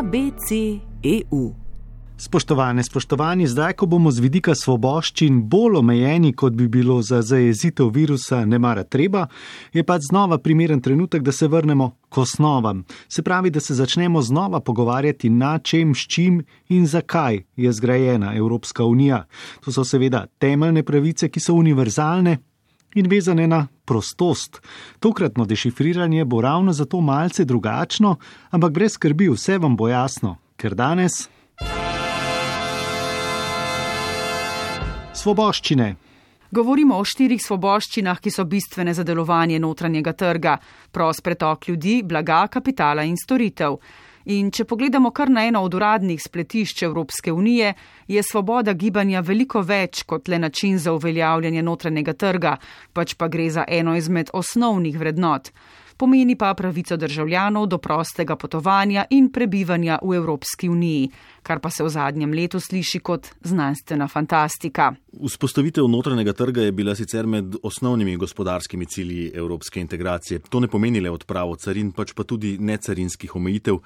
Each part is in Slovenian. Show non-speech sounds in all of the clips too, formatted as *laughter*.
ABC.eu. Spoštovane, spoštovani, zdaj, ko bomo z vidika svoboščin bolj omejeni, kot bi bilo za zajezitev virusa, ne mara treba, je pa znova primeren trenutek, da se vrnemo k osnovam. Se pravi, da se začnemo znova pogovarjati na čem, s čim in zakaj je zgrajena Evropska unija. To so seveda temeljne pravice, ki so univerzalne. In vezane na prostost. Tokratno dešifriranje bo ravno zato malce drugačno, ampak brez skrbi, vse vam bo jasno, ker danes Svoboščine. Govorimo o štirih svoboščinah, ki so bistvene za delovanje notranjega trga: prost pretok ljudi, blaga, kapitala in storitev. In če pogledamo kar na eno od uradnih spletišč Evropske unije, je svoboda gibanja veliko več kot le način za uveljavljanje notranjega trga, pač pa gre za eno izmed osnovnih vrednot pomeni pa pravico državljanov do prostega potovanja in prebivanja v Evropski uniji, kar pa se v zadnjem letu sliši kot znanstvena fantastika. Vzpostavitev notranjega trga je bila sicer med osnovnimi gospodarskimi cilji evropske integracije. To ne pomeni le odpravo carin, pač pa tudi necarinskih omejitev,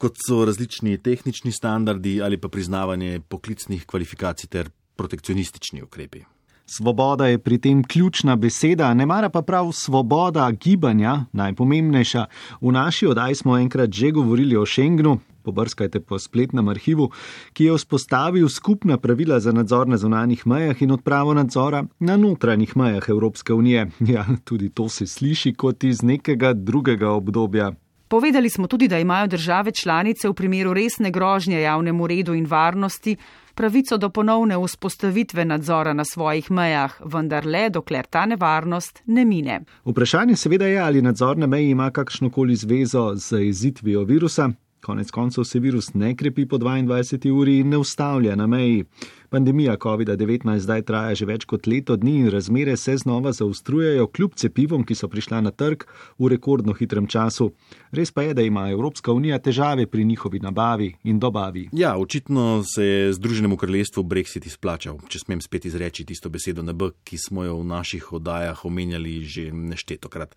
kot so različni tehnični standardi ali pa priznavanje poklicnih kvalifikacij ter protekcionistični ukrepi. Svoboda je pri tem ključna beseda, ne mara pa prav svoboda gibanja, najpomembnejša. V naši oddaji smo enkrat že govorili o Schengenu, pobrskajte po spletnem arhivu, ki je vzpostavil skupna pravila za nadzor na zunanjih mejah in odpravo nadzora na notranjih mejah Evropske unije. Ja, tudi to se sliši kot iz nekega drugega obdobja. Povedali smo tudi, da imajo države članice v primeru resne grožnje javnemu redu in varnosti pravico do ponovne vzpostavitve nadzora na svojih mejah, vendar le dokler ta nevarnost ne mine. Vprašanje seveda je, ali nadzor na meji ima kakšnokoli zvezo z izitvijo virusa. Konec koncev se virus ne krepi po 22 uri in ne ustavlja na meji. Pandemija COVID-19 zdaj traja že več kot leto dni in razmere se znova zaostrujejo, kljub cepivom, ki so prišla na trg v rekordno hitrem času. Res pa je, da ima Evropska unija težave pri njihovi nabavi in dobavi. Ja, očitno se je Združenemu kraljestvu Brexit izplačal, če smem spet izreči tisto besedo na B, ki smo jo v naših oddajah omenjali že neštetokrat.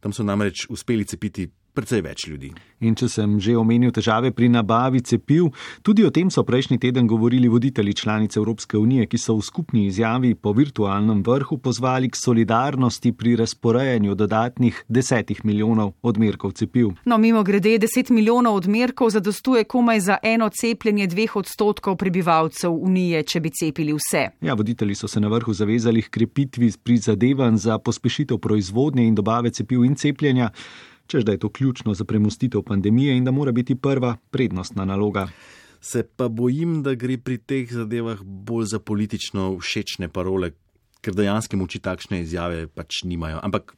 Tam so namreč uspeli cepiti precej več ljudi. In če sem že omenil težave pri nabavi cepiv, tudi o tem so prejšnji teden govorili voditelji članic Evropske unije, ki so v skupni izjavi po virtualnem vrhu pozvali k solidarnosti pri razporejanju dodatnih desetih milijonov odmerkov cepiv. No, mimo grede, deset milijonov odmerkov zadostuje komaj za eno cepljenje dveh odstotkov prebivalcev unije, če bi cepili vse. Ja, voditelji so se na vrhu zavezali k krepitvi prizadevanj za pospešitev proizvodnje in dobave cepiv in cepljenja čež da je to ključno za premustitev pandemije in da mora biti prva prednostna naloga. Se pa bojim, da gre pri teh zadevah bolj za politično všečne parole, ker dejansko moči takšne izjave pač nimajo. Ampak,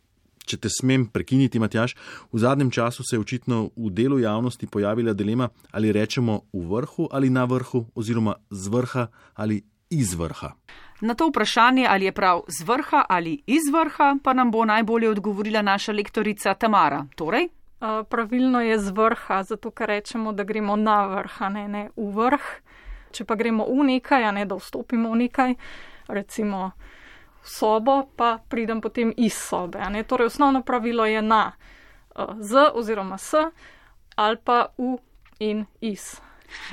če te smem prekiniti, Matjaš, v zadnjem času se je očitno v delu javnosti pojavila dilema, ali rečemo v vrhu ali na vrhu, oziroma z vrha ali iz vrha. Na to vprašanje, ali je prav z vrha ali iz vrha, pa nam bo najbolje odgovorila naša lektorica Tamara. Torej? Pravilno je z vrha, zato ker rečemo, da gremo na vrh, ne, ne v vrh. Če pa gremo v nekaj, a ne da vstopimo v nekaj, recimo v sobo, pa pridem potem iz sobe. Torej, osnovno pravilo je na z oziroma s ali pa v in iz.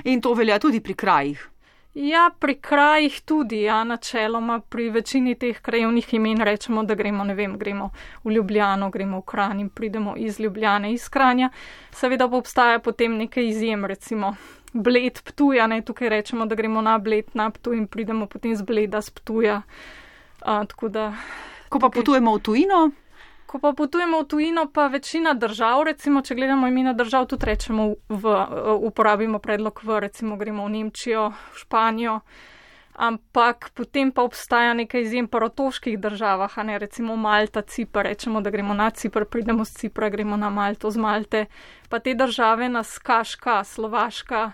In to velja tudi pri krajih. Ja, pri krajih tudi, ja, načeloma pri večini teh krajevnih imen rečemo, da gremo, ne vem, gremo v Ljubljano, gremo v Kranj in pridemo iz Ljubljane, iz Kranja. Seveda pa obstaja potem nekaj izjem, recimo Bled Ptuja, ne tukaj rečemo, da gremo na Bled na Ptuj in pridemo potem z Bleda z Ptuja. A, da, Ko pa potujemo v tujino, Ko pa potujemo v tujino, pa večina držav, recimo, če gledamo imena držav, tudi rečemo, v, uporabimo predlog v, recimo, gremo v Nemčijo, v Španijo. Ampak potem pa obstaja nekaj izjem po otoških državah, ne recimo Malta, Cipr, rečemo, da gremo na Cipr, pridemo z Cipra, gremo na Malto, z Malte. Pa te države nas Kaška, Slovaška,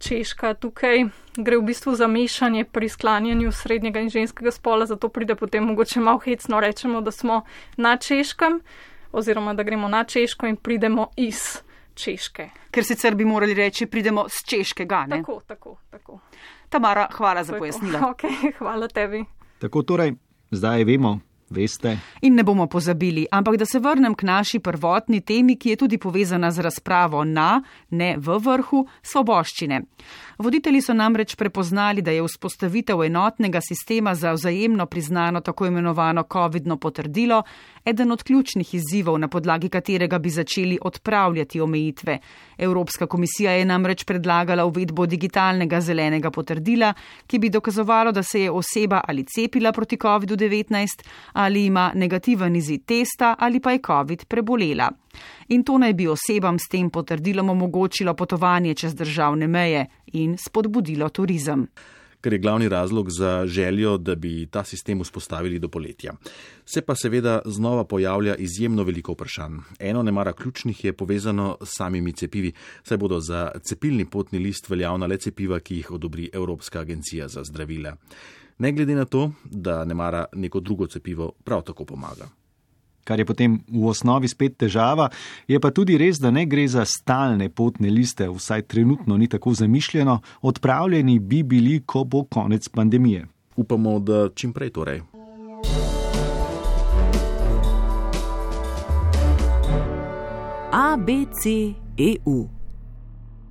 Češka, tukaj gre v bistvu za mešanje pri sklanjanju srednjega in ženskega spola, zato pride potem mogoče malo hecno rečemo, da smo na Češkem, oziroma da gremo na Češko in pridemo iz Češke. Ker sicer bi morali reči, pridemo z Češkega. Ne? Tako, tako, tako. Tamara, hvala za pojasnilo. *laughs* Okay, hvala tebi. Tako torej, zdaj vemo, veste. In ne bomo pozabili, ampak da se vrnem k naši prvotni temi, ki je tudi povezana z razpravo na, ne v vrhu, svoboščine. Voditelji so namreč prepoznali, da je vzpostavitev enotnega sistema za vzajemno priznano tako imenovano COVID-no potrdilo eden od ključnih izzivov, na podlagi katerega bi začeli odpravljati omejitve. Evropska komisija je namreč predlagala uvedbo digitalnega zelenega potrdila, ki bi dokazovalo, da se je oseba ali cepila proti COVID-19 ali ima negativen izid testa ali pa je COVID prebolela. In to naj bi osebam s tem potrdilom omogočilo potovanje čez državne meje in spodbudilo turizem kar je glavni razlog za željo, da bi ta sistem vzpostavili do poletja. Se pa seveda znova pojavlja izjemno veliko vprašanj. Eno nemara ključnih je povezano s samimi cepivi, saj bodo za cepilni potni list veljavna le cepiva, ki jih odobri Evropska agencija za zdravila. Ne glede na to, da nemara neko drugo cepivo prav tako pomaga kar je potem v osnovi spet težava. Je pa tudi res, da ne gre za stalne potne liste, vsaj trenutno ni tako zamišljeno, odpravljeni bi bili, ko bo konec pandemije. Upamo, da čim prej torej. ABC EU